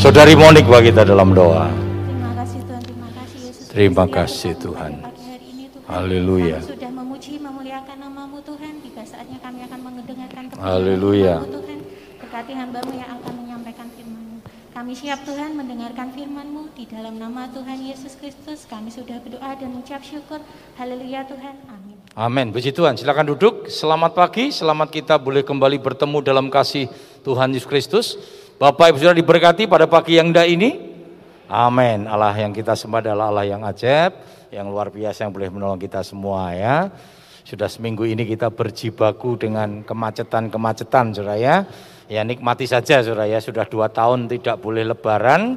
Saudari Monik bagi kita dalam doa. Terima kasih Tuhan, terima kasih Yesus. Terima Kristus, kasih, Tuhan. Haleluya. Sudah memuji, memuliakan namamu Tuhan. Tiba saatnya kami akan mendengarkan Haleluya. Tuhan. Berkati hambamu yang akan menyampaikan firman-Mu. Kami siap Tuhan mendengarkan firman-Mu. Di dalam nama Tuhan Yesus Kristus kami sudah berdoa dan mengucap syukur. Haleluya Tuhan. Amin. Amin. Puji Tuhan. Silakan duduk. Selamat pagi. Selamat kita boleh kembali bertemu dalam kasih Tuhan Yesus Kristus. Bapak Ibu sudah diberkati pada pagi yang indah ini. Amin. Allah yang kita sembah adalah Allah yang ajaib, yang luar biasa yang boleh menolong kita semua ya. Sudah seminggu ini kita berjibaku dengan kemacetan-kemacetan saudara ya. Nikmati saja saudara ya. Sudah dua tahun tidak boleh lebaran.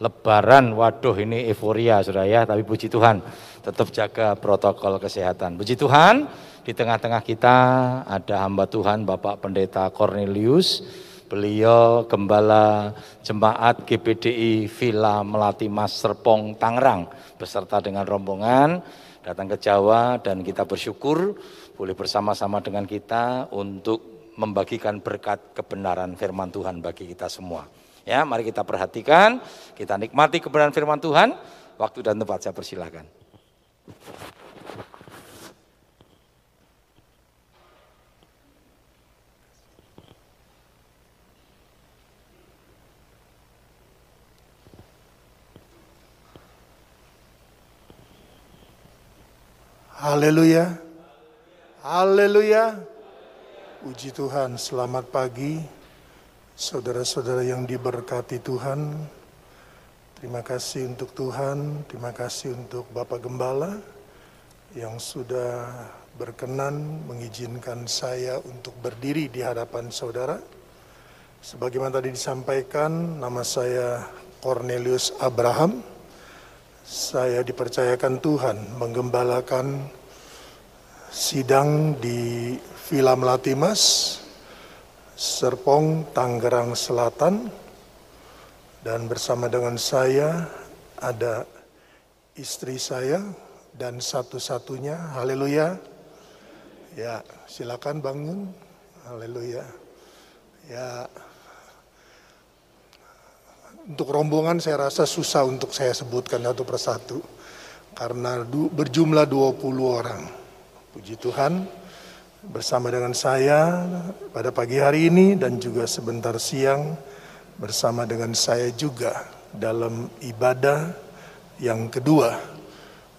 Lebaran, waduh ini euforia saudara ya. Tapi puji Tuhan tetap jaga protokol kesehatan. Puji Tuhan di tengah-tengah kita ada hamba Tuhan Bapak Pendeta Cornelius. Beliau gembala jemaat GPDI Villa Melati Mas Serpong Tangerang beserta dengan rombongan datang ke Jawa dan kita bersyukur boleh bersama-sama dengan kita untuk membagikan berkat kebenaran firman Tuhan bagi kita semua. Ya, mari kita perhatikan, kita nikmati kebenaran firman Tuhan. Waktu dan tempat saya persilahkan. Haleluya. Haleluya. Puji Tuhan, selamat pagi. Saudara-saudara yang diberkati Tuhan. Terima kasih untuk Tuhan, terima kasih untuk Bapak Gembala yang sudah berkenan mengizinkan saya untuk berdiri di hadapan saudara. Sebagaimana tadi disampaikan, nama saya Cornelius Abraham. Saya dipercayakan Tuhan menggembalakan sidang di Villa Melatimas, Serpong, Tangerang Selatan, dan bersama dengan saya ada istri saya dan satu-satunya, haleluya. Ya, silakan bangun, haleluya. Ya, untuk rombongan saya rasa susah untuk saya sebutkan satu persatu karena berjumlah 20 orang. Puji Tuhan bersama dengan saya pada pagi hari ini dan juga sebentar siang bersama dengan saya juga dalam ibadah yang kedua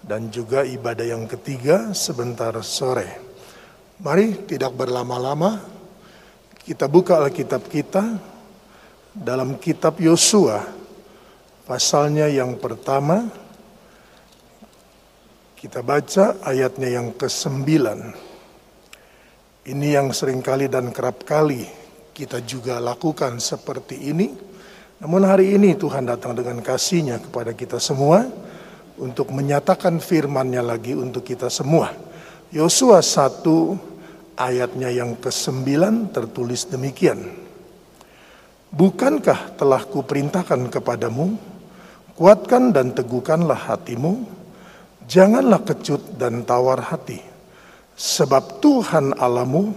dan juga ibadah yang ketiga sebentar sore. Mari tidak berlama-lama kita buka Alkitab kita dalam kitab Yosua pasalnya yang pertama kita baca ayatnya yang ke-9 ini yang sering kali dan kerap kali kita juga lakukan seperti ini. Namun hari ini Tuhan datang dengan kasihnya kepada kita semua untuk menyatakan firman-Nya lagi untuk kita semua. Yosua 1 ayatnya yang ke-9 tertulis demikian. Bukankah telah kuperintahkan kepadamu, kuatkan dan teguhkanlah hatimu, janganlah kecut dan tawar hati, sebab Tuhan Allahmu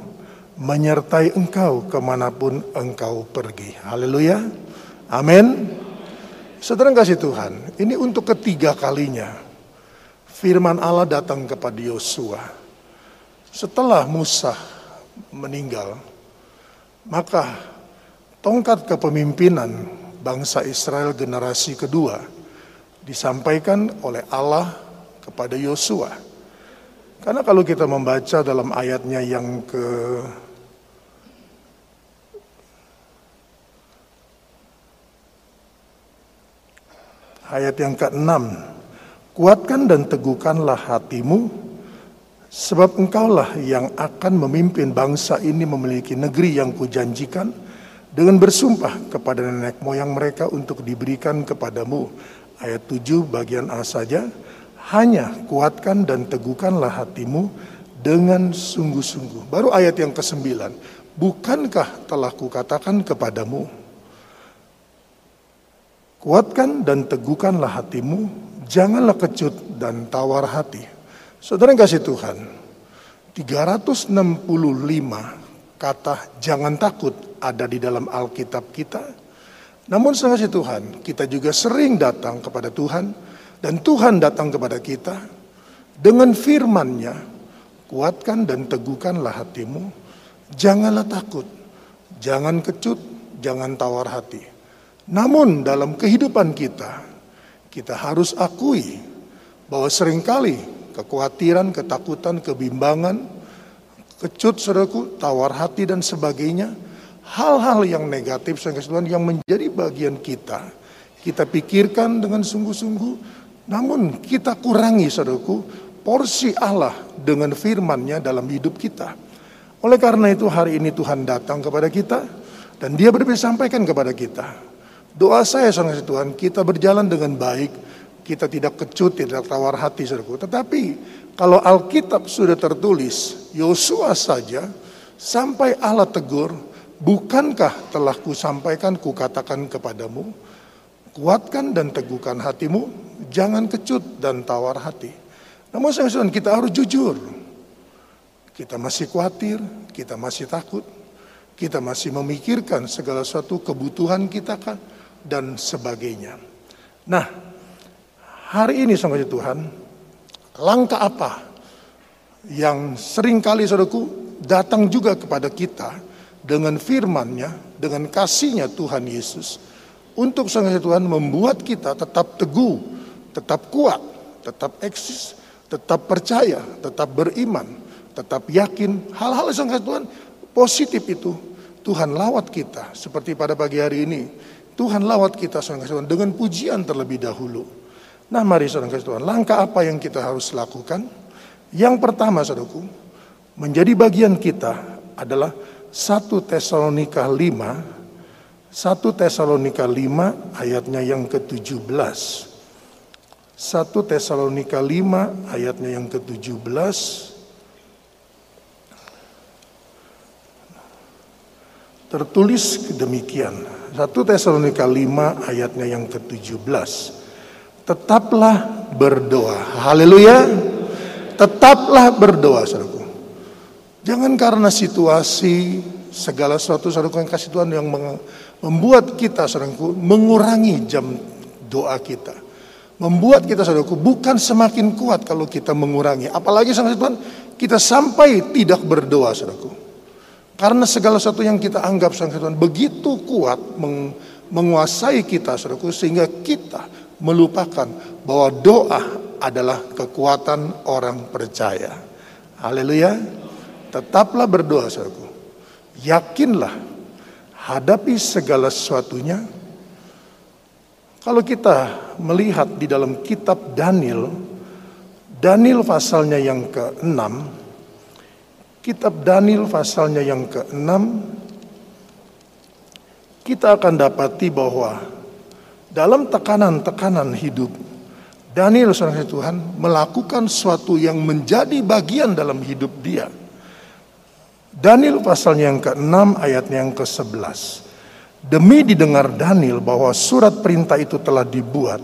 menyertai engkau ke mana pun engkau pergi. Haleluya, amin. Saudara kasih Tuhan, ini untuk ketiga kalinya firman Allah datang kepada Yosua. Setelah Musa meninggal, maka tongkat kepemimpinan bangsa Israel generasi kedua disampaikan oleh Allah kepada Yosua. Karena kalau kita membaca dalam ayatnya yang ke ayat yang ke-6 Kuatkan dan teguhkanlah hatimu sebab engkaulah yang akan memimpin bangsa ini memiliki negeri yang kujanjikan dengan bersumpah kepada nenek moyang mereka untuk diberikan kepadamu. Ayat 7 bagian A saja, hanya kuatkan dan teguhkanlah hatimu dengan sungguh-sungguh. Baru ayat yang ke-9, bukankah telah kukatakan kepadamu, kuatkan dan teguhkanlah hatimu, janganlah kecut dan tawar hati. Saudara yang kasih Tuhan, 365 kata jangan takut ada di dalam Alkitab kita. Namun sangat Tuhan, kita juga sering datang kepada Tuhan dan Tuhan datang kepada kita dengan firman-Nya, kuatkan dan teguhkanlah hatimu, janganlah takut, jangan kecut, jangan tawar hati. Namun dalam kehidupan kita, kita harus akui bahwa sering kali kekhawatiran, ketakutan, kebimbangan, kecut, saudaraku, tawar hati dan sebagainya, hal-hal yang negatif yang menjadi bagian kita. Kita pikirkan dengan sungguh-sungguh, namun kita kurangi saudaraku, porsi Allah dengan firman-Nya dalam hidup kita. Oleh karena itu hari ini Tuhan datang kepada kita dan dia berbeda sampaikan kepada kita. Doa saya saudara Tuhan, kita berjalan dengan baik, kita tidak kecut, tidak tawar hati saudaraku. Tetapi kalau Alkitab sudah tertulis, Yosua saja sampai Allah tegur, bukankah telah kusampaikan, kukatakan kepadamu, kuatkan dan teguhkan hatimu, jangan kecut dan tawar hati. Namun saya kita harus jujur. Kita masih khawatir, kita masih takut, kita masih memikirkan segala sesuatu kebutuhan kita kan dan sebagainya. Nah, hari ini sama Tuhan, langkah apa yang sering kali saudaraku datang juga kepada kita dengan firman-Nya, dengan kasihnya Tuhan Yesus untuk sama Tuhan membuat kita tetap teguh, tetap kuat, tetap eksis, tetap percaya, tetap beriman, tetap yakin hal-hal yang Tuhan positif itu Tuhan lawat kita seperti pada pagi hari ini Tuhan lawat kita saudara Tuhan dengan pujian terlebih dahulu. Nah mari saudara Tuhan, langkah apa yang kita harus lakukan? Yang pertama saudaraku, menjadi bagian kita adalah 1 Tesalonika 5 1 Tesalonika 5 ayatnya yang ke-17. 1 Tesalonika 5 ayatnya yang ke-17 tertulis demikian. 1 Tesalonika 5 ayatnya yang ke-17. Tetaplah berdoa. Haleluya. Tetaplah berdoa, saudaraku. Jangan karena situasi segala sesuatu saudaraku yang kasih Tuhan yang membuat kita saudaraku mengurangi jam doa kita. Membuat kita saudaraku bukan semakin kuat kalau kita mengurangi. Apalagi sama Tuhan kita sampai tidak berdoa saudaraku. Karena segala sesuatu yang kita anggap sang Tuhan begitu kuat meng, menguasai kita saudaraku sehingga kita melupakan bahwa doa adalah kekuatan orang percaya. Haleluya. Tetaplah berdoa saudaraku. Yakinlah hadapi segala sesuatunya. Kalau kita melihat di dalam kitab Daniel, Daniel pasalnya yang ke-6 Kitab Daniel pasalnya yang ke-6 kita akan dapati bahwa dalam tekanan-tekanan hidup Daniel seorang Tuhan melakukan sesuatu yang menjadi bagian dalam hidup dia. Daniel pasalnya yang ke-6 ayatnya yang ke-11. Demi didengar Daniel bahwa surat perintah itu telah dibuat,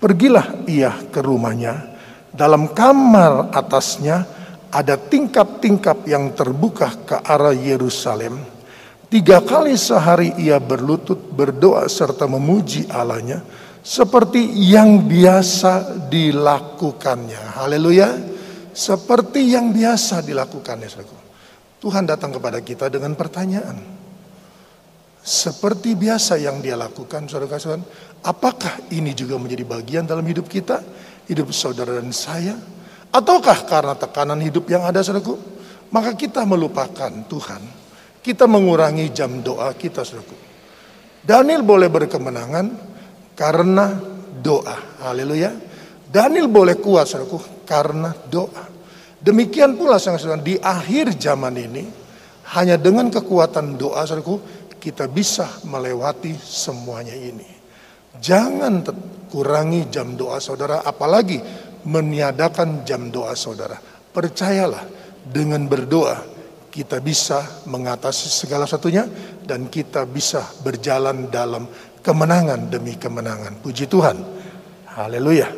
pergilah ia ke rumahnya. Dalam kamar atasnya ada tingkap-tingkap yang terbuka ke arah Yerusalem. Tiga kali sehari ia berlutut berdoa serta memuji Allahnya seperti yang biasa dilakukannya. Haleluya. Seperti yang biasa dilakukannya. Tuhan datang kepada kita dengan pertanyaan. Seperti biasa yang dia lakukan, saudara-saudara, apakah ini juga menjadi bagian dalam hidup kita, hidup saudara dan saya? Ataukah karena tekanan hidup yang ada saudaraku? Maka kita melupakan Tuhan. Kita mengurangi jam doa kita saudaraku. Daniel boleh berkemenangan karena doa. Haleluya. Daniel boleh kuat saudaraku karena doa. Demikian pula saudara di akhir zaman ini hanya dengan kekuatan doa saudaraku kita bisa melewati semuanya ini. Jangan kurangi jam doa saudara apalagi meniadakan jam doa saudara. Percayalah dengan berdoa kita bisa mengatasi segala satunya dan kita bisa berjalan dalam kemenangan demi kemenangan. Puji Tuhan. Haleluya.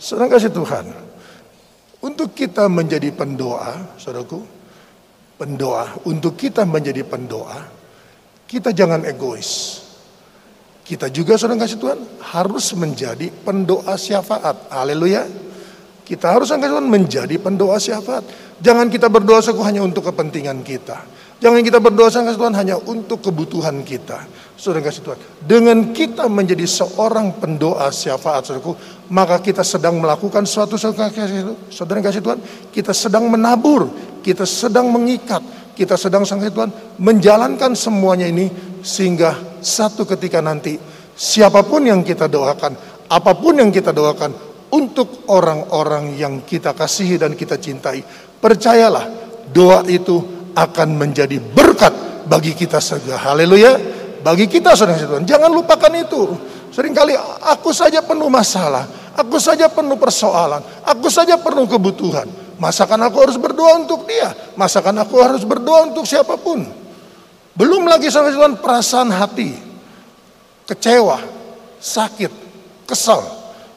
Saudara kasih Tuhan. Untuk kita menjadi pendoa, saudaraku, pendoa, untuk kita menjadi pendoa, kita jangan egois. kita juga saudara kasih Tuhan harus menjadi pendoa syafaat. Haleluya. Kita harus kasih Tuhan menjadi pendoa syafaat. Jangan kita berdoa seku hanya untuk kepentingan kita. Jangan kita berdoa kasih Tuhan hanya untuk kebutuhan kita. Saudara kasih Tuhan. Dengan kita menjadi seorang pendoa syafaat saudaraku, maka kita sedang melakukan suatu saudara kasih Tuhan, kita sedang menabur, kita sedang mengikat, kita sedang sang Tuhan menjalankan semuanya ini sehingga satu ketika nanti siapa pun yang kita doakan, apa pun yang kita doakan untuk orang-orang yang kita kasihi dan kita cintai, percayalah doa itu akan menjadi berkat bagi kita segala. Haleluya. Bagi kita saudara Tuhan. Jangan lupakan itu. Seringkali aku saja penuh masalah, aku saja penuh persoalan, aku saja penuh kebutuhan. Masakan aku harus berdoa untuk dia? Masakan aku harus berdoa untuk siapa pun? Belum lagi sama Tuhan perasaan hati, kecewa, sakit, kesal.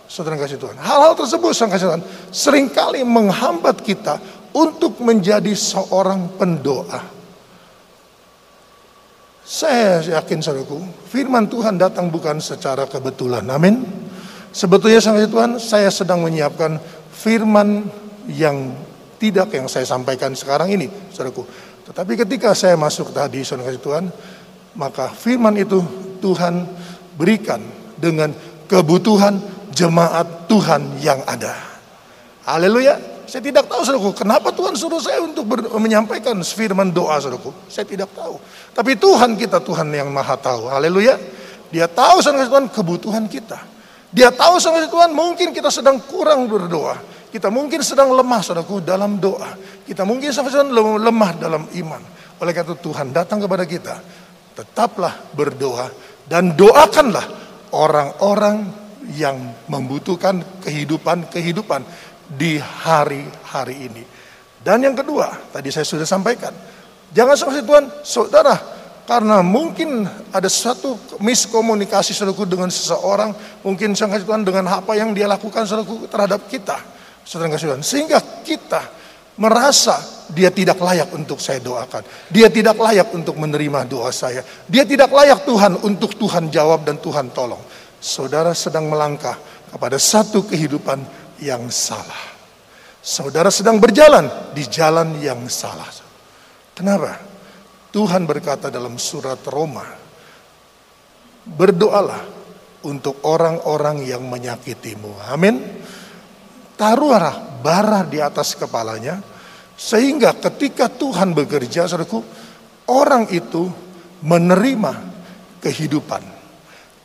Saudara kasih Tuhan. Hal-hal tersebut sang kasih Tuhan sering kali menghambat kita untuk menjadi seorang pendoa. Saya yakin saudaraku, firman Tuhan datang bukan secara kebetulan. Amin. Sebetulnya sang Tuhan, saya sedang menyiapkan firman yang tidak yang saya sampaikan sekarang ini, saudaraku. Tetapi ketika saya masuk tadi, saudara Tuhan, maka firman itu Tuhan berikan dengan kebutuhan jemaat Tuhan yang ada. Haleluya. Saya tidak tahu saudaraku, kenapa Tuhan suruh saya untuk menyampaikan firman doa saudaraku. Saya tidak tahu. Tapi Tuhan kita Tuhan yang maha tahu. Haleluya. Dia tahu saudara Tuhan kebutuhan kita. Dia tahu saudara Tuhan mungkin kita sedang kurang berdoa. Kita mungkin sedang lemah saudaraku dalam doa. Kita mungkin sedang lemah dalam iman. Oleh karena itu Tuhan datang kepada kita. Tetaplah berdoa dan doakanlah orang-orang yang membutuhkan kehidupan-kehidupan di hari-hari ini. Dan yang kedua, tadi saya sudah sampaikan. Jangan sampai Tuhan, saudara, karena mungkin ada suatu miskomunikasi saudaraku dengan seseorang, mungkin sangat Tuhan dengan apa yang dia lakukan saudaraku terhadap kita. Saudara kasih Tuhan. Sehingga kita merasa dia tidak layak untuk saya doakan. Dia tidak layak untuk menerima doa saya. Dia tidak layak Tuhan untuk Tuhan jawab dan Tuhan tolong. Saudara sedang melangkah kepada satu kehidupan yang salah. Saudara sedang berjalan di jalan yang salah. Kenapa? Tuhan berkata dalam surat Roma, berdoalah untuk orang-orang yang menyakitimu. Amin. Taruhlah bara di atas kepalanya sehingga ketika Tuhan bekerja saudaraku orang itu menerima kehidupan.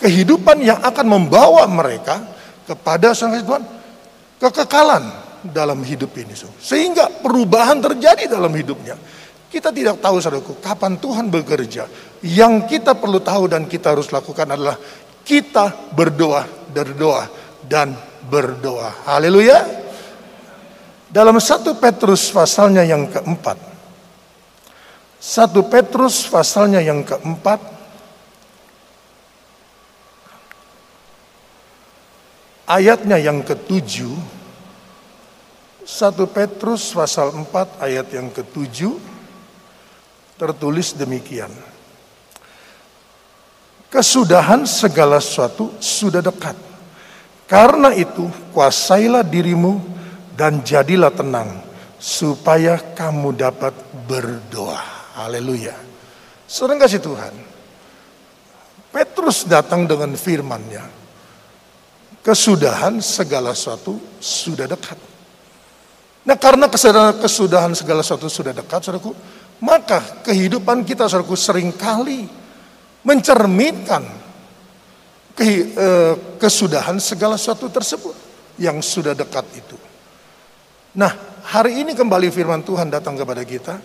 Kehidupan yang akan membawa mereka kepada sang Tuhan kekekalan dalam hidup ini sehingga perubahan terjadi dalam hidupnya. Kita tidak tahu saudaraku kapan Tuhan bekerja. Yang kita perlu tahu dan kita harus lakukan adalah kita berdoa berdoa dan berdoa haleluya dalam satu Petrus pasalnya yang keempat. Satu Petrus pasalnya yang keempat. Ayatnya yang ketujuh. Satu Petrus pasal 4 ayat yang ketujuh. Tertulis demikian. Kesudahan segala sesuatu sudah dekat. Karena itu kuasailah dirimu dan jadilah tenang supaya kamu dapat berdoa. Haleluya. Sering kasih Tuhan. Petrus datang dengan firman-Nya. Kesudahan segala sesuatu sudah dekat. Nah karena kesudahan segala sesuatu sudah dekat, saudaraku, maka kehidupan kita, saudaraku, sering kali mencerminkan eh, kesudahan segala sesuatu tersebut yang sudah dekat itu. Nah, hari ini kembali firman Tuhan datang kepada kita.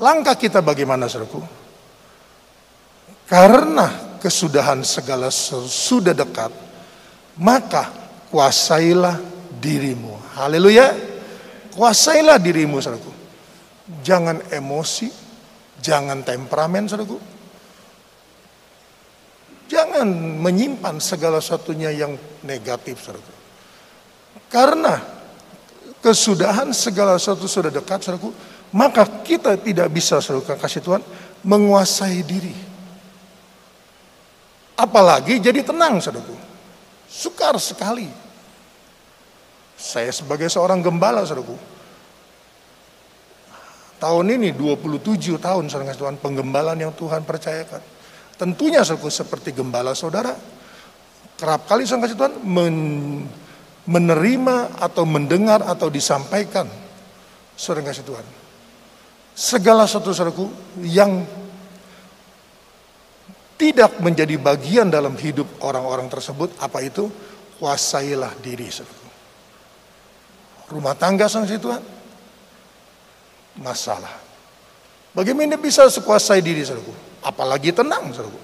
Langkah kita bagaimana, saudaraku? Karena kesudahan segala sudah dekat, maka kuasailah dirimu. Haleluya. Kuasailah dirimu, saudaraku. Jangan emosi, jangan temperamen, saudaraku. Jangan menyimpan segala satunya yang negatif, saudaraku. Karena kesudahan segala sesuatu sudah dekat, saudaraku, maka kita tidak bisa, saudara kasih Tuhan, menguasai diri. Apalagi jadi tenang, saudaraku. Sukar sekali. Saya sebagai seorang gembala, saudaraku. Tahun ini 27 tahun, saudara Tuhan, penggembalaan yang Tuhan percayakan. Tentunya, saudaraku, seperti gembala saudara. Kerap kali, saudara Tuhan, men menerima atau mendengar atau disampaikan, saudara kasih Tuhan. Segala sesuatu, saudaraku, yang tidak menjadi bagian dalam hidup orang-orang tersebut, apa itu? Kuasailah diri. Saudara. Rumah tangga sang Tuhan, masalah. Bagaimana bisa sekuasai diri, saudaraku? Apalagi tenang, saudaraku.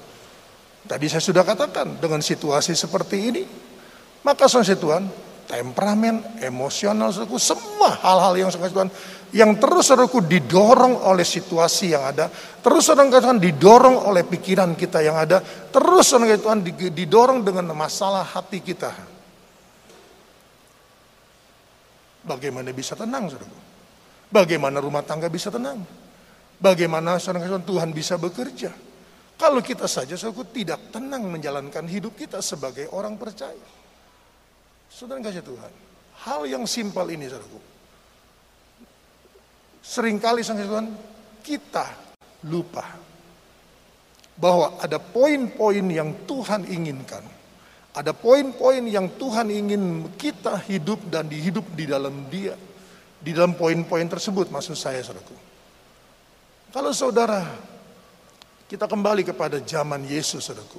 Tadi saya sudah katakan, dengan situasi seperti ini, maka si Tuhan, temperamen, emosional, saudaraku, semua hal-hal yang si Tuhan yang terus saudaraku didorong oleh situasi yang ada, terus saudara Tuhan didorong oleh pikiran kita yang ada, terus saudara Tuhan didorong dengan masalah hati kita. Bagaimana bisa tenang saudaraku? Bagaimana rumah tangga bisa tenang? Bagaimana saudara Tuhan bisa bekerja? Kalau kita saja saudaraku tidak tenang menjalankan hidup kita sebagai orang percaya. Saudara kasih Tuhan, hal yang simpel ini saudaraku Seringkali sang Tuhan kita lupa bahwa ada poin-poin yang Tuhan inginkan. Ada poin-poin yang Tuhan ingin kita hidup dan dihidup di dalam dia. Di dalam poin-poin tersebut maksud saya saudaraku. Kalau saudara kita kembali kepada zaman Yesus saudaraku.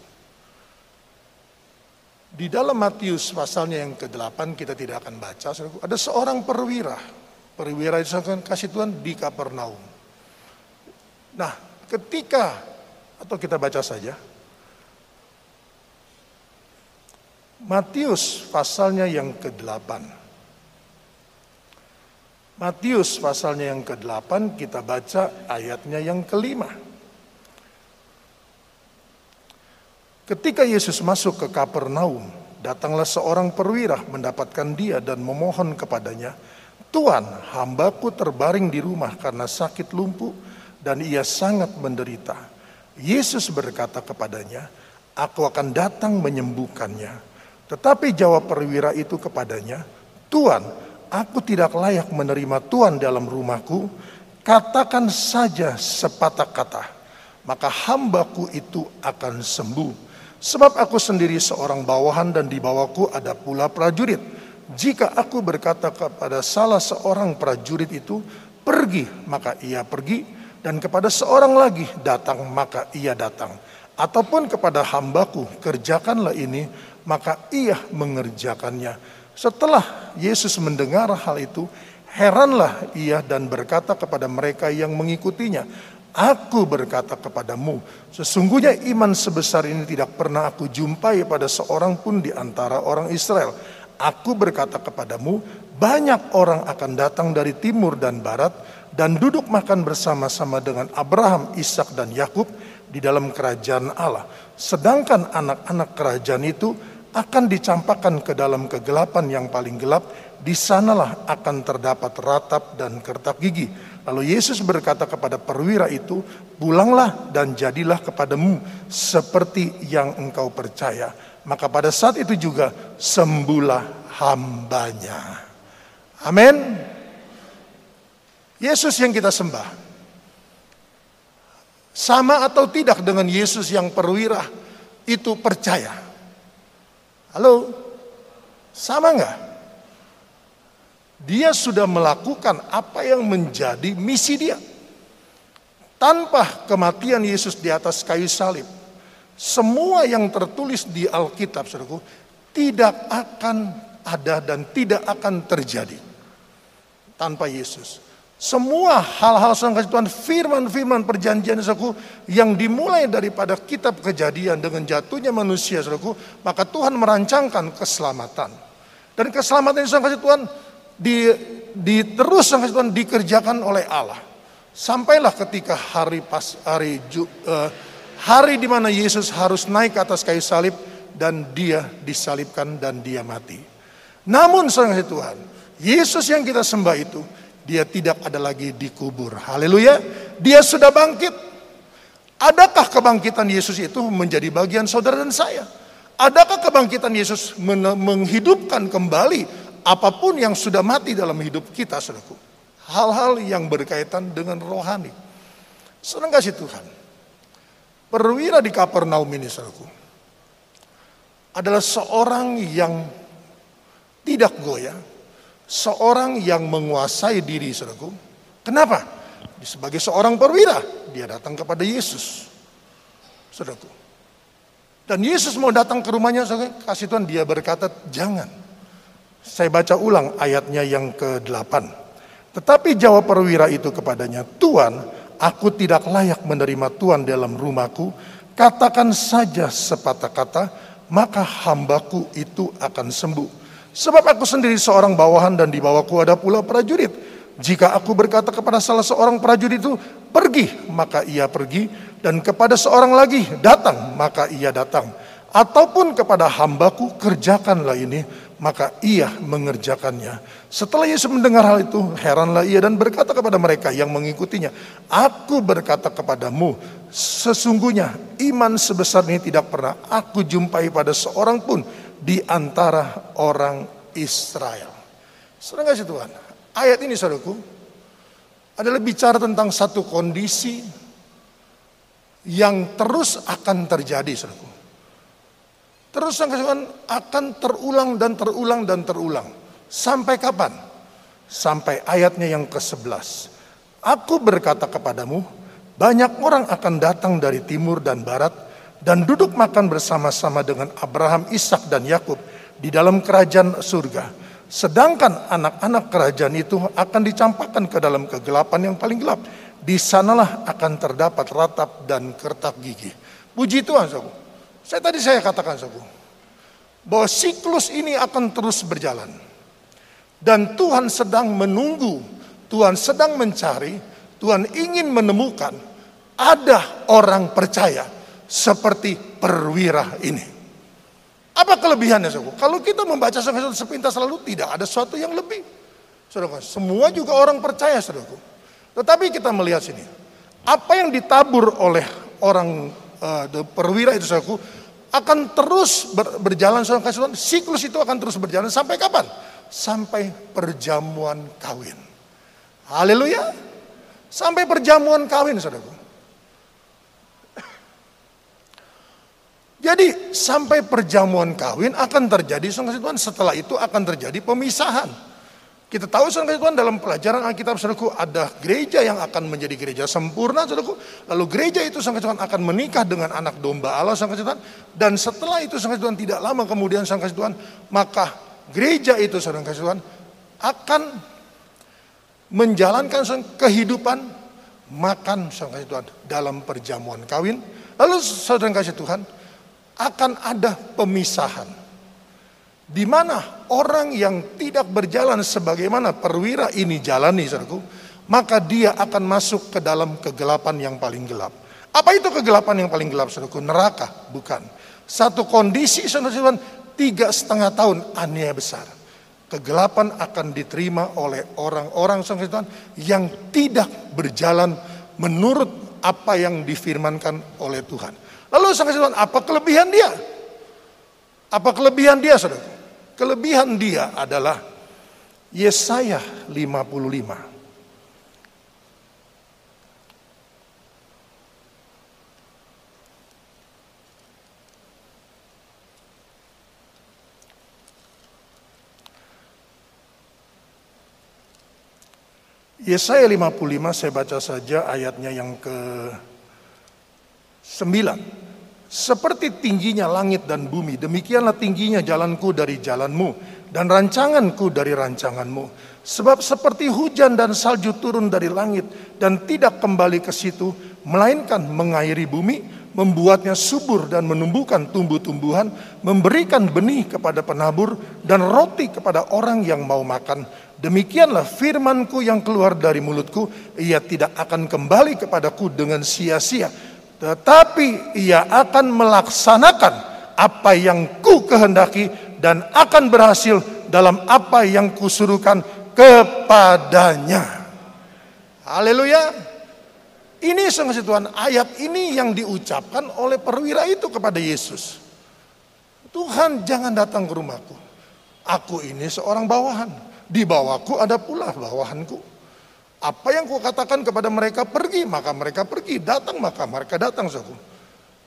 Di dalam Matius pasalnya yang ke-8 kita tidak akan baca saudaraku. Ada seorang perwira perwira itu kasih Tuhan di Kapernaum. Nah, ketika atau kita baca saja Matius pasalnya yang ke-8. Matius pasalnya yang ke-8 kita baca ayatnya yang kelima. Ketika Yesus masuk ke Kapernaum, datanglah seorang perwira mendapatkan dia dan memohon kepadanya, Tuhan, hambaku terbaring di rumah karena sakit lumpuh dan ia sangat menderita. Yesus berkata kepadanya, aku akan datang menyembuhkannya. Tetapi jawab perwira itu kepadanya, Tuhan, aku tidak layak menerima Tuhan dalam rumahku. Katakan saja sepatah kata, maka hambaku itu akan sembuh. Sebab aku sendiri seorang bawahan dan di bawahku ada pula prajurit jika aku berkata kepada salah seorang prajurit itu, pergi, maka ia pergi, dan kepada seorang lagi datang, maka ia datang. Ataupun kepada hambaku, kerjakanlah ini, maka ia mengerjakannya. Setelah Yesus mendengar hal itu, heranlah ia dan berkata kepada mereka yang mengikutinya, Aku berkata kepadamu, sesungguhnya iman sebesar ini tidak pernah aku jumpai pada seorang pun di antara orang Israel. Aku berkata kepadamu, banyak orang akan datang dari timur dan barat dan duduk makan bersama-sama dengan Abraham, Ishak dan Yakub di dalam kerajaan Allah. Sedangkan anak-anak kerajaan itu akan dicampakkan ke dalam kegelapan yang paling gelap, di sanalah akan terdapat ratap dan kertak gigi. Lalu Yesus berkata kepada perwira itu, pulanglah dan jadilah kepadamu seperti yang engkau percaya maka pada saat itu juga sembuhlah hambanya. Amin. Yesus yang kita sembah. Sama atau tidak dengan Yesus yang perwira itu percaya. Halo? Sama enggak? Dia sudah melakukan apa yang menjadi misi dia. Tanpa kematian Yesus di atas kayu salib, semua yang tertulis di Alkitab, saudaraku, tidak akan ada dan tidak akan terjadi tanpa Yesus. Semua hal-hal kasih Tuhan, firman-firman perjanjian saudaraku yang dimulai daripada kitab kejadian dengan jatuhnya manusia saudaraku, maka Tuhan merancangkan keselamatan. Dan keselamatan itu kasih Tuhan di, di terus kasih Tuhan dikerjakan oleh Allah. Sampailah ketika hari pas hari uh, hari di mana Yesus harus naik ke atas kayu salib dan dia disalibkan dan dia mati. Namun sang Tuhan, Yesus yang kita sembah itu, dia tidak ada lagi dikubur. Haleluya. Dia sudah bangkit. Adakah kebangkitan Yesus itu menjadi bagian saudara dan saya? Adakah kebangkitan Yesus menghidupkan kembali apa pun yang sudah mati dalam hidup kita, saudaraku? Hal-hal yang berkaitan dengan rohani. Senang kasih Tuhan. Perwira di Kapernaum ini, saudaraku, adalah seorang yang tidak goyah, seorang yang menguasai diri, saudaraku. Kenapa? Sebagai seorang perwira, dia datang kepada Yesus. Saudaraku. Dan Yesus mau datang ke rumahnya, saudara, kasih Tuhan, dia berkata, jangan. Saya baca ulang ayatnya yang ke-8. Tetapi jawab perwira itu kepadanya, Tuhan, aku tidak layak menerima Tuhan dalam rumahku. Katakan saja sepatah kata, maka hambaku itu akan sembuh. Sebab aku sendiri seorang bawahan dan di bawahku ada pula prajurit. Jika aku berkata kepada salah seorang prajurit itu, pergi, maka ia pergi. Dan kepada seorang lagi, datang, maka ia datang. Ataupun kepada hambaku, kerjakanlah ini, maka ia mengerjakannya. Setelah Yesus mendengar hal itu, heranlah ia dan berkata kepada mereka yang mengikutinya, Aku berkata kepadamu, sesungguhnya iman sebesar ini tidak pernah aku jumpai pada seorang pun di antara orang Israel. Saudara kasih Tuhan, Ayat ini saudaraku adalah bicara tentang satu kondisi yang terus akan terjadi saudaraku. Terus akan terulang dan terulang dan terulang. Sampai kapan? Sampai ayatnya yang ke-11. Aku berkata kepadamu, banyak orang akan datang dari timur dan barat dan duduk makan bersama-sama dengan Abraham, Ishak dan Yakub di dalam kerajaan surga Sedangkan anak-anak kerajaan itu akan dicampakkan ke dalam kegelapan yang paling gelap. Di sanalah akan terdapat ratap dan kertak gigi. Puji Tuhan, saudara. Saya tadi saya katakan, saudara, bahwa siklus ini akan terus berjalan. Dan Tuhan sedang menunggu, Tuhan sedang mencari, Tuhan ingin menemukan ada orang percaya seperti perwira ini. Apa kelebihannya saudara? Kalau kita membaca sampai sepintas lalu tidak ada sesuatu yang lebih. Saudara, semua juga orang percaya saudara. Tetapi kita melihat sini. Apa yang ditabur oleh orang uh, perwira itu saudara akan terus ber, berjalan saudara Siklus itu akan terus berjalan sampai kapan? Sampai perjamuan kawin. Haleluya. Sampai perjamuan kawin saudara. Jadi sampai perjamuan kawin akan terjadi saudara Tuhan. Setelah itu akan terjadi pemisahan. Kita tahu saudara Tuhan dalam pelajaran Alkitab saudaraku ada gereja yang akan menjadi gereja sempurna saudaraku. Lalu gereja itu saudara Tuhan akan menikah dengan anak domba Allah saudara Tuhan. Dan setelah itu saudara Tuhan tidak lama kemudian saudara Tuhan maka gereja itu saudara Tuhan akan menjalankan kehidupan makan saudara Tuhan dalam perjamuan kawin. Lalu saudara kasih Tuhan, akan ada pemisahan. Di mana orang yang tidak berjalan sebagaimana perwira ini jalani, saudaraku, maka dia akan masuk ke dalam kegelapan yang paling gelap. Apa itu kegelapan yang paling gelap, saudaraku? Neraka, bukan. Satu kondisi, saudara tiga setengah tahun aniaya besar. Kegelapan akan diterima oleh orang-orang yang tidak berjalan menurut apa yang difirmankan oleh Tuhan. Lalu sang Tuhan, apa kelebihan dia? Apa kelebihan dia, saudara? Kelebihan dia adalah Yesaya 55. Yesaya 55 saya baca saja ayatnya yang ke Sembilan, seperti tingginya langit dan bumi, demikianlah tingginya jalanku dari jalanmu dan rancanganku dari rancanganmu. Sebab seperti hujan dan salju turun dari langit dan tidak kembali ke situ, melainkan mengairi bumi, membuatnya subur dan menumbuhkan tumbuh-tumbuhan, memberikan benih kepada penabur dan roti kepada orang yang mau makan. Demikianlah firmanku yang keluar dari mulutku, ia tidak akan kembali kepadaku dengan sia-sia tetapi ia akan melaksanakan apa yang ku kehendaki dan akan berhasil dalam apa yang kusuruhkan kepadanya. Haleluya. Ini saudara Tuhan, ayat ini yang diucapkan oleh perwira itu kepada Yesus. Tuhan jangan datang ke rumahku. Aku ini seorang bawahan. Di bawahku ada pula bawahanku. Apa yang kukatakan kepada mereka pergi, maka mereka pergi. Datang, maka mereka datang, saudara.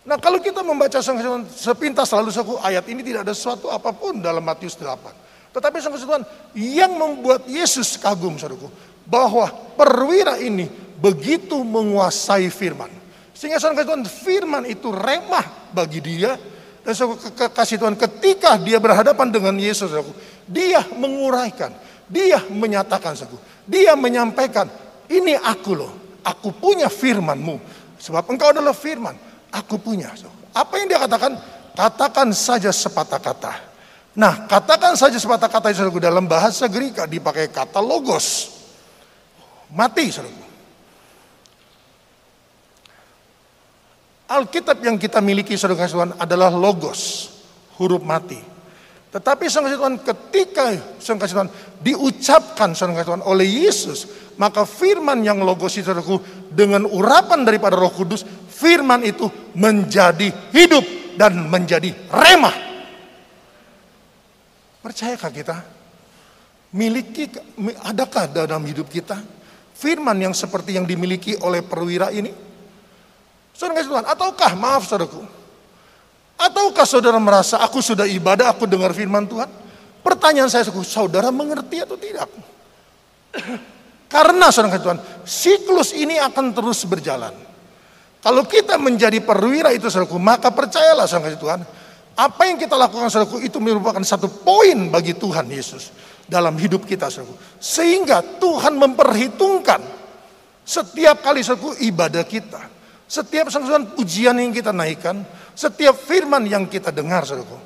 Nah kalau kita membaca sepintas lalu saku ayat ini tidak ada sesuatu apa pun dalam Matius 8. Tetapi saudara Tuhan yang membuat Yesus kagum saudaraku bahwa perwira ini begitu menguasai firman. Sehingga saudara Tuhan firman itu remah bagi dia dan saudara kasih Tuhan ketika dia berhadapan dengan Yesus saudaraku, dia menguraikan, dia menyatakan saudaraku, dia menyampaikan ini aku loh, aku punya firmanmu sebab engkau adalah firman aku punya. Apa yang dia katakan? Katakan saja sepatah kata. Nah, katakan saja sepatah kata itu dalam bahasa Greka dipakai kata logos. Mati, saudara. Alkitab yang kita miliki saudara Tuhan adalah logos, huruf mati. Tetapi saudara Tuhan ketika saudara Tuhan diucapkan saudara Tuhan oleh Yesus, maka firman yang logos itu dengan urapan daripada Roh Kudus firman itu menjadi hidup dan menjadi remah. Percayakah kita? Miliki, adakah dalam hidup kita firman yang seperti yang dimiliki oleh perwira ini? Saudara Tuhan, ataukah maaf saudaraku, ataukah saudara merasa aku sudah ibadah, aku dengar firman Tuhan? Pertanyaan saya, saudara mengerti atau tidak? Karena saudara Tuhan, siklus ini akan terus berjalan. Kalau kita menjadi perwira itu saudaraku, maka percayalah sama Tuhan, apa yang kita lakukan saudaraku itu merupakan satu poin bagi Tuhan Yesus dalam hidup kita saudaraku. Sehingga Tuhan memperhitungkan setiap kali saudaraku ibadah kita. Setiap saudara pujian yang kita naikkan, setiap firman yang kita dengar saudaraku.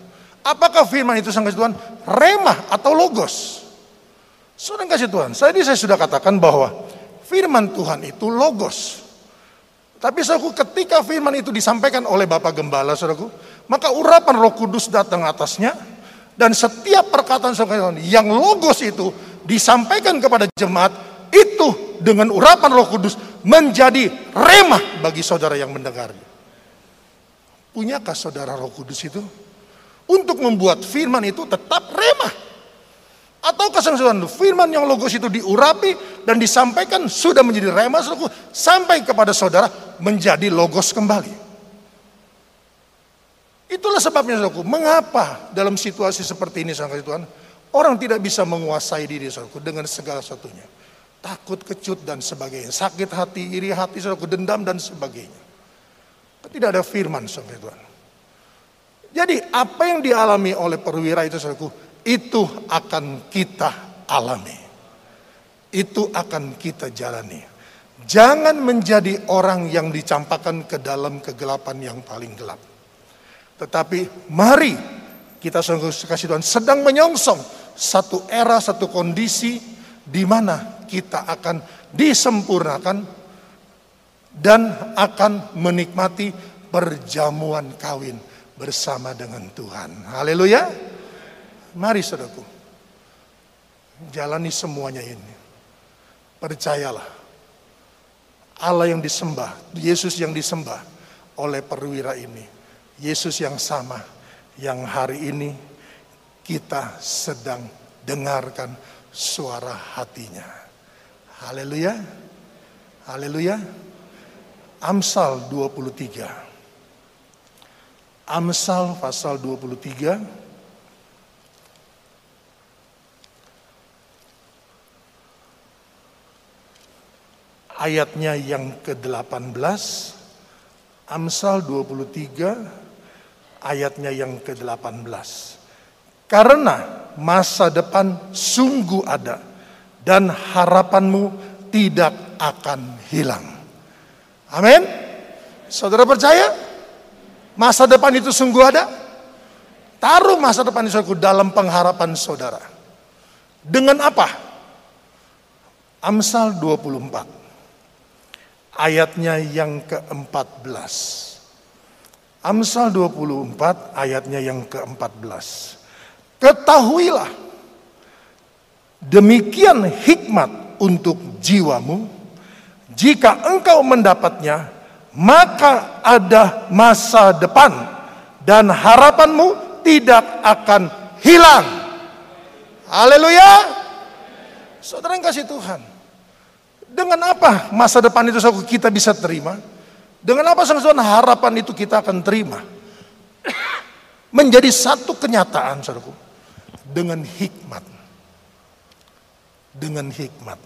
Apakah firman itu sama Tuhan remah atau logos? Saudara kasih Tuhan, saya saya sudah katakan bahwa firman Tuhan itu logos. Tapi saudaraku ketika firman itu disampaikan oleh Bapak Gembala saudaraku, maka urapan roh kudus datang atasnya, dan setiap perkataan saudara yang logos itu disampaikan kepada jemaat, itu dengan urapan roh kudus menjadi remah bagi saudara yang mendengarnya. Punyakah saudara roh kudus itu? Untuk membuat firman itu tetap remah. Atau kesengsuan firman yang logos itu diurapi dan disampaikan sudah menjadi rema sampai kepada saudara menjadi logos kembali. Itulah sebabnya saudaraku, mengapa dalam situasi seperti ini saudara Tuhan, orang tidak bisa menguasai diri saudaraku dengan segala satunya. Takut, kecut dan sebagainya, sakit hati, iri hati saudaraku, dendam dan sebagainya. Tidak ada firman saudara Tuhan. Jadi apa yang dialami oleh perwira itu saudaraku, itu akan kita alami. Itu akan kita jalani. Jangan menjadi orang yang dicampakkan ke dalam kegelapan yang paling gelap. Tetapi mari kita sungguh kasih Tuhan sedang menyongsong satu era, satu kondisi di mana kita akan disempurnakan dan akan menikmati perjamuan kawin bersama dengan Tuhan. Haleluya. Mari saudaraku, jalani semuanya ini. Percayalah, Allah yang disembah, Yesus yang disembah oleh perwira ini. Yesus yang sama, yang hari ini kita sedang dengarkan suara hatinya. Haleluya. Haleluya. Amsal 23. Amsal pasal 23 ayatnya yang ke-18, Amsal 23 ayatnya yang ke-18. Karena masa depan sungguh ada dan harapanmu tidak akan hilang. Amin. Saudara percaya? Masa depan itu sungguh ada? Taruh masa depan itu dalam pengharapan saudara. Dengan apa? Amsal 24 ayatnya yang ke-14. Amsal 24 ayatnya yang ke-14. Ketahuilah demikian hikmat untuk jiwamu Jika engkau mendapatnya, maka ada masa depan dan harapanmu tidak akan hilang. Haleluya. Saudara yang kasih Tuhan. Dengan apa masa depan itu kita bisa terima? Dengan apa saudara harapan itu kita akan terima? Menjadi satu kenyataan saudaraku. Dengan hikmat. Dengan hikmat.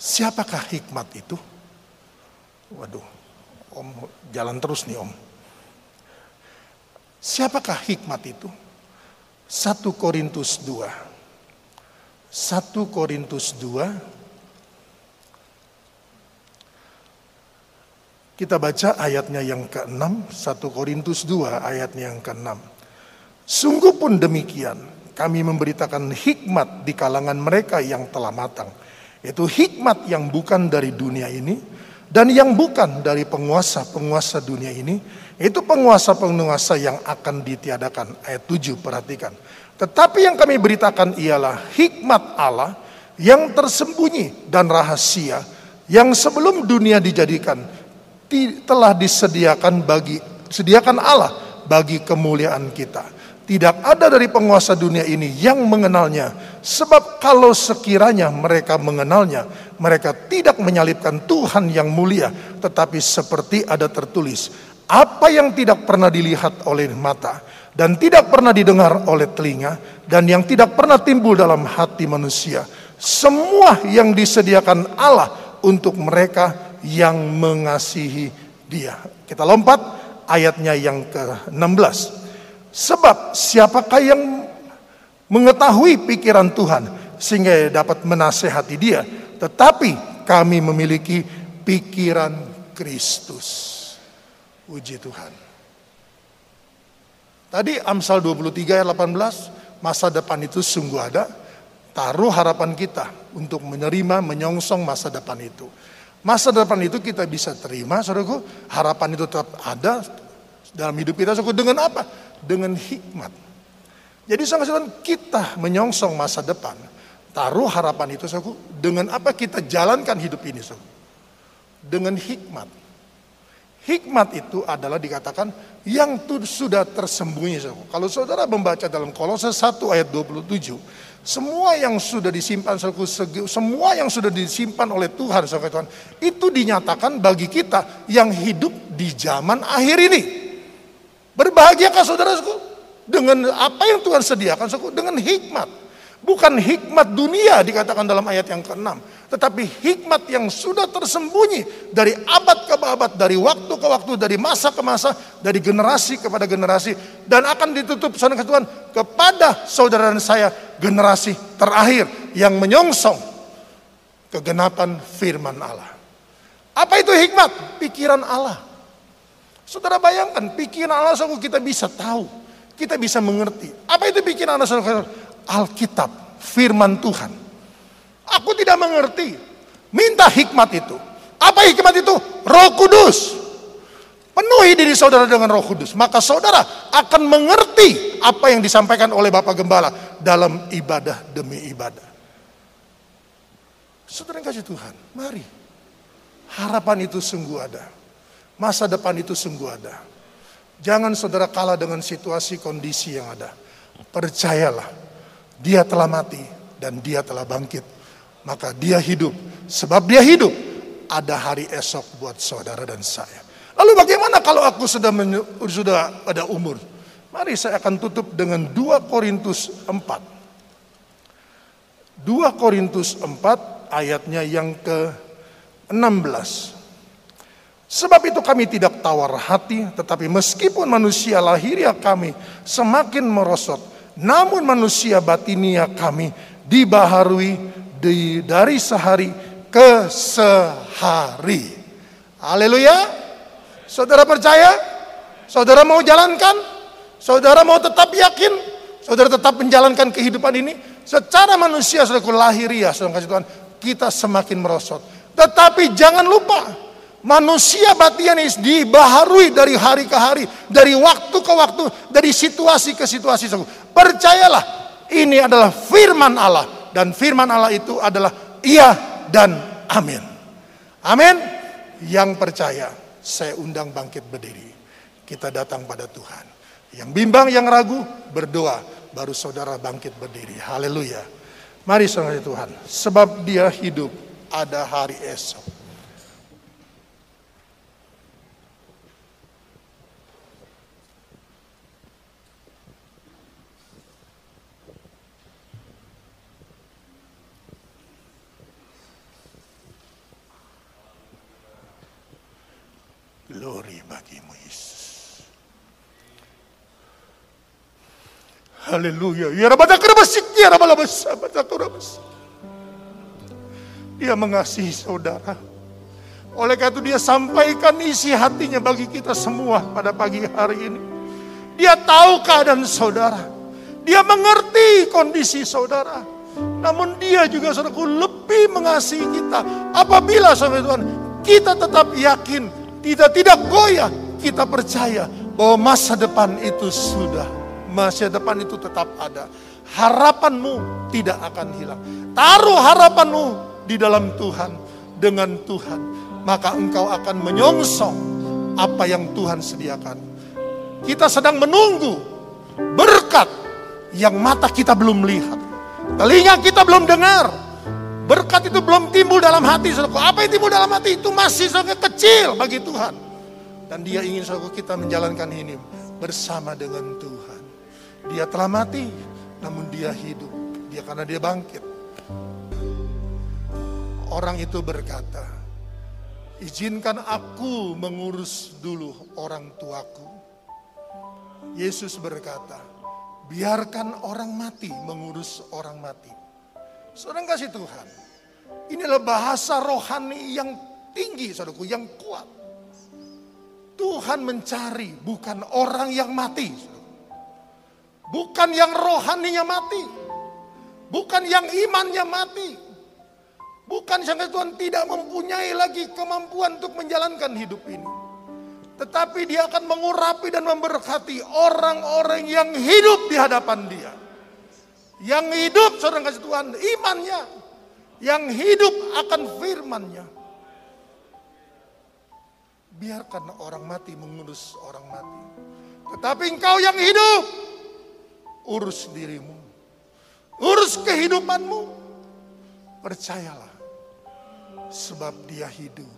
Siapakah hikmat itu? Waduh, om jalan terus nih om. Siapakah hikmat itu? 1 Korintus 2. 1 Korintus 2 Kita baca ayatnya yang ke-6, 1 Korintus 2 ayatnya yang ke-6. Sungguh pun demikian, kami memberitakan hikmat di kalangan mereka yang telah matang. Itu hikmat yang bukan dari dunia ini, dan yang bukan dari penguasa-penguasa dunia ini, itu penguasa-penguasa yang akan ditiadakan. Ayat 7, perhatikan. Tetapi yang kami beritakan ialah hikmat Allah yang tersembunyi dan rahasia, yang sebelum dunia dijadikan, telah disediakan bagi sediakan Allah bagi kemuliaan kita. Tidak ada dari penguasa dunia ini yang mengenalnya. Sebab kalau sekiranya mereka mengenalnya, mereka tidak menyalibkan Tuhan yang mulia. Tetapi seperti ada tertulis, apa yang tidak pernah dilihat oleh mata, dan tidak pernah didengar oleh telinga, dan yang tidak pernah timbul dalam hati manusia. Semua yang disediakan Allah untuk mereka yang mengasihi dia. Kita lompat ayatnya yang ke-16. Sebab siapakah yang mengetahui pikiran Tuhan sehingga dapat menasehati dia. Tetapi kami memiliki pikiran Kristus. Puji Tuhan. Tadi Amsal 23 ayat 18, masa depan itu sungguh ada. Taruh harapan kita untuk menerima, menyongsong masa depan itu. Masa depan itu kita bisa terima, saudaraku. Harapan itu tetap ada dalam hidup kita, saudaraku. Dengan apa? Dengan hikmat. Jadi saudara kita menyongsong masa depan. Taruh harapan itu, saudaraku. Dengan apa kita jalankan hidup ini, saudaraku. Dengan hikmat. Hikmat itu adalah dikatakan yang sudah tersembunyi. Saudaraku. Kalau saudara membaca dalam kolose 1 ayat 27, semua yang sudah disimpan, semua yang sudah disimpan oleh Tuhan, Tuhan, itu dinyatakan bagi kita yang hidup di zaman akhir ini. Berbahagiakah saudaraku dengan apa yang Tuhan sediakan, dengan hikmat. Bukan hikmat dunia dikatakan dalam ayat yang ke-6 tetapi hikmat yang sudah tersembunyi dari abad ke abad, dari waktu ke waktu, dari masa ke masa, dari generasi kepada generasi, dan akan ditutup saudara Tuhan kepada saudara dan saya generasi terakhir yang menyongsong kegenapan firman Allah. Apa itu hikmat? Pikiran Allah. Saudara bayangkan, pikiran Allah sungguh kita bisa tahu, kita bisa mengerti. Apa itu pikiran Allah? Saudara? Alkitab, firman Tuhan. Aku tidak mengerti. Minta hikmat itu. Apa hikmat itu? Roh Kudus. Penuhi diri saudara dengan Roh Kudus, maka saudara akan mengerti apa yang disampaikan oleh Bapak Gembala dalam ibadah demi ibadah. Saudara yang kasih Tuhan, mari. Harapan itu sungguh ada. Masa depan itu sungguh ada. Jangan saudara kalah dengan situasi kondisi yang ada. Percayalah, dia telah mati dan dia telah bangkit maka dia hidup. Sebab dia hidup, ada hari esok buat saudara dan saya. Lalu bagaimana kalau aku sudah sudah ada umur? Mari saya akan tutup dengan 2 Korintus 4. 2 Korintus 4 ayatnya yang ke-16. Sebab itu kami tidak tawar hati, tetapi meskipun manusia lahiriah kami semakin merosot, namun manusia batinia kami dibaharui di, dari sehari ke sehari. Haleluya. Saudara percaya? Saudara mau jalankan? Saudara mau tetap yakin? Saudara tetap menjalankan kehidupan ini? Secara manusia, saudara lahiriah, saudara kasih Tuhan, kita semakin merosot. Tetapi jangan lupa, manusia batianis dibaharui dari hari ke hari, dari waktu ke waktu, dari situasi ke situasi. Percayalah, ini adalah firman Allah dan firman Allah itu adalah iya dan amin. Amin. Yang percaya, saya undang bangkit berdiri. Kita datang pada Tuhan. Yang bimbang, yang ragu, berdoa. Baru saudara bangkit berdiri. Haleluya. Mari saudara Tuhan. Sebab dia hidup ada hari esok. Glory bagimu Yesus. Haleluya. Ya Rabbana kerabasik, ya Rabbana Dia mengasihi saudara. Oleh karena itu dia sampaikan isi hatinya bagi kita semua pada pagi hari ini. Dia tahu keadaan saudara. Dia mengerti kondisi saudara. Namun dia juga saudaraku lebih mengasihi kita. Apabila saudara Tuhan kita tetap yakin tidak tidak goyah, kita percaya bahwa masa depan itu sudah, masa depan itu tetap ada. Harapanmu tidak akan hilang. Taruh harapanmu di dalam Tuhan, dengan Tuhan, maka engkau akan menyongsong apa yang Tuhan sediakan. Kita sedang menunggu berkat yang mata kita belum lihat, telinga kita belum dengar, Berkat itu belum timbul dalam hati saudaraku. Apa yang timbul dalam hati itu masih sangat kecil bagi Tuhan. Dan dia ingin saudaraku kita menjalankan ini bersama dengan Tuhan. Dia telah mati, namun dia hidup. Dia karena dia bangkit. Orang itu berkata, izinkan aku mengurus dulu orang tuaku. Yesus berkata, biarkan orang mati mengurus orang mati. Saudara kasih Tuhan. Ini adalah bahasa rohani yang tinggi, saudaraku, yang kuat. Tuhan mencari bukan orang yang mati. Bukan yang rohaninya mati. Bukan yang imannya mati. Bukan sampai Tuhan tidak mempunyai lagi kemampuan untuk menjalankan hidup ini. Tetapi dia akan mengurapi dan memberkati orang-orang yang hidup di hadapan dia. Yang hidup saudara kasih Tuhan imannya. Yang hidup akan firmannya. Biarkan orang mati mengurus orang mati. Tetapi engkau yang hidup. Urus dirimu. Urus kehidupanmu. Percayalah. Sebab dia hidup.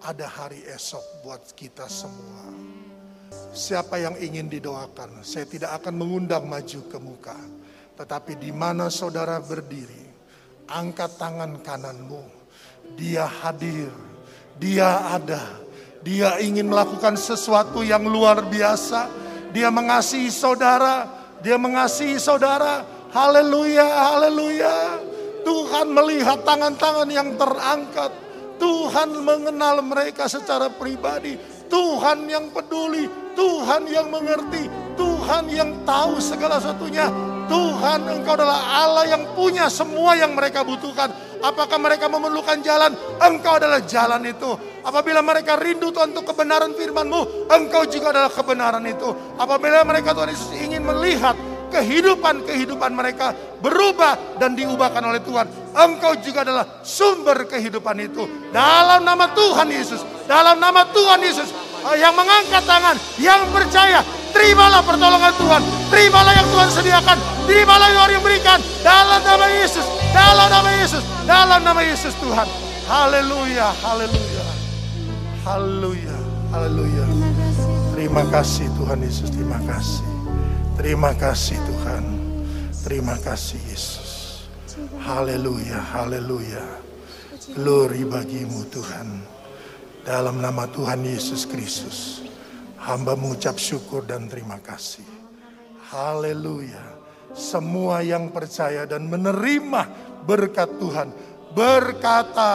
Ada hari esok buat kita semua. Siapa yang ingin didoakan, saya tidak akan mengundang maju ke muka tetapi di mana saudara berdiri, angkat tangan kananmu. Dia hadir, dia ada. Dia ingin melakukan sesuatu yang luar biasa. Dia mengasihi saudara, dia mengasihi saudara. Haleluya, haleluya. Tuhan melihat tangan-tangan yang terangkat. Tuhan mengenal mereka secara pribadi. Tuhan yang peduli, Tuhan yang mengerti, Tuhan yang tahu segala satunya. Tuhan engkau adalah Allah yang punya semua yang mereka butuhkan. Apakah mereka memerlukan jalan? Engkau adalah jalan itu. Apabila mereka rindu Tuhan untuk kebenaran firman-Mu, Engkau juga adalah kebenaran itu. Apabila mereka Tuhan Yesus ingin melihat kehidupan-kehidupan mereka berubah dan diubahkan oleh Tuhan. Engkau juga adalah sumber kehidupan itu. Dalam nama Tuhan Yesus, dalam nama Tuhan Yesus, yang mengangkat tangan, yang percaya, terimalah pertolongan Tuhan, terimalah yang Tuhan sediakan, terimalah yang Tuhan berikan dalam nama Yesus, dalam nama Yesus, dalam nama Yesus Tuhan. Haleluya, haleluya, haleluya, haleluya. Terima kasih Tuhan Yesus, terima kasih. Terima kasih Tuhan. Terima kasih Yesus. Haleluya, haleluya. Glory bagimu Tuhan. Dalam nama Tuhan Yesus Kristus. Hamba mengucap syukur dan terima kasih. Haleluya. Semua yang percaya dan menerima berkat Tuhan berkata,